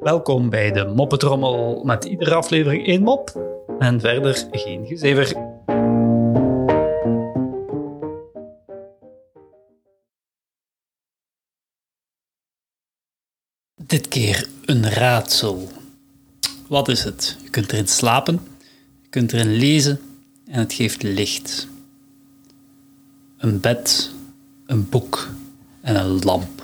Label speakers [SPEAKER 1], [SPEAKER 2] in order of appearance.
[SPEAKER 1] Welkom bij de Moppetrommel met iedere aflevering één mop en verder geen gezever. Dit keer een raadsel. Wat is het? Je kunt erin slapen, je kunt erin lezen en het geeft licht. Een bed, een boek en een lamp.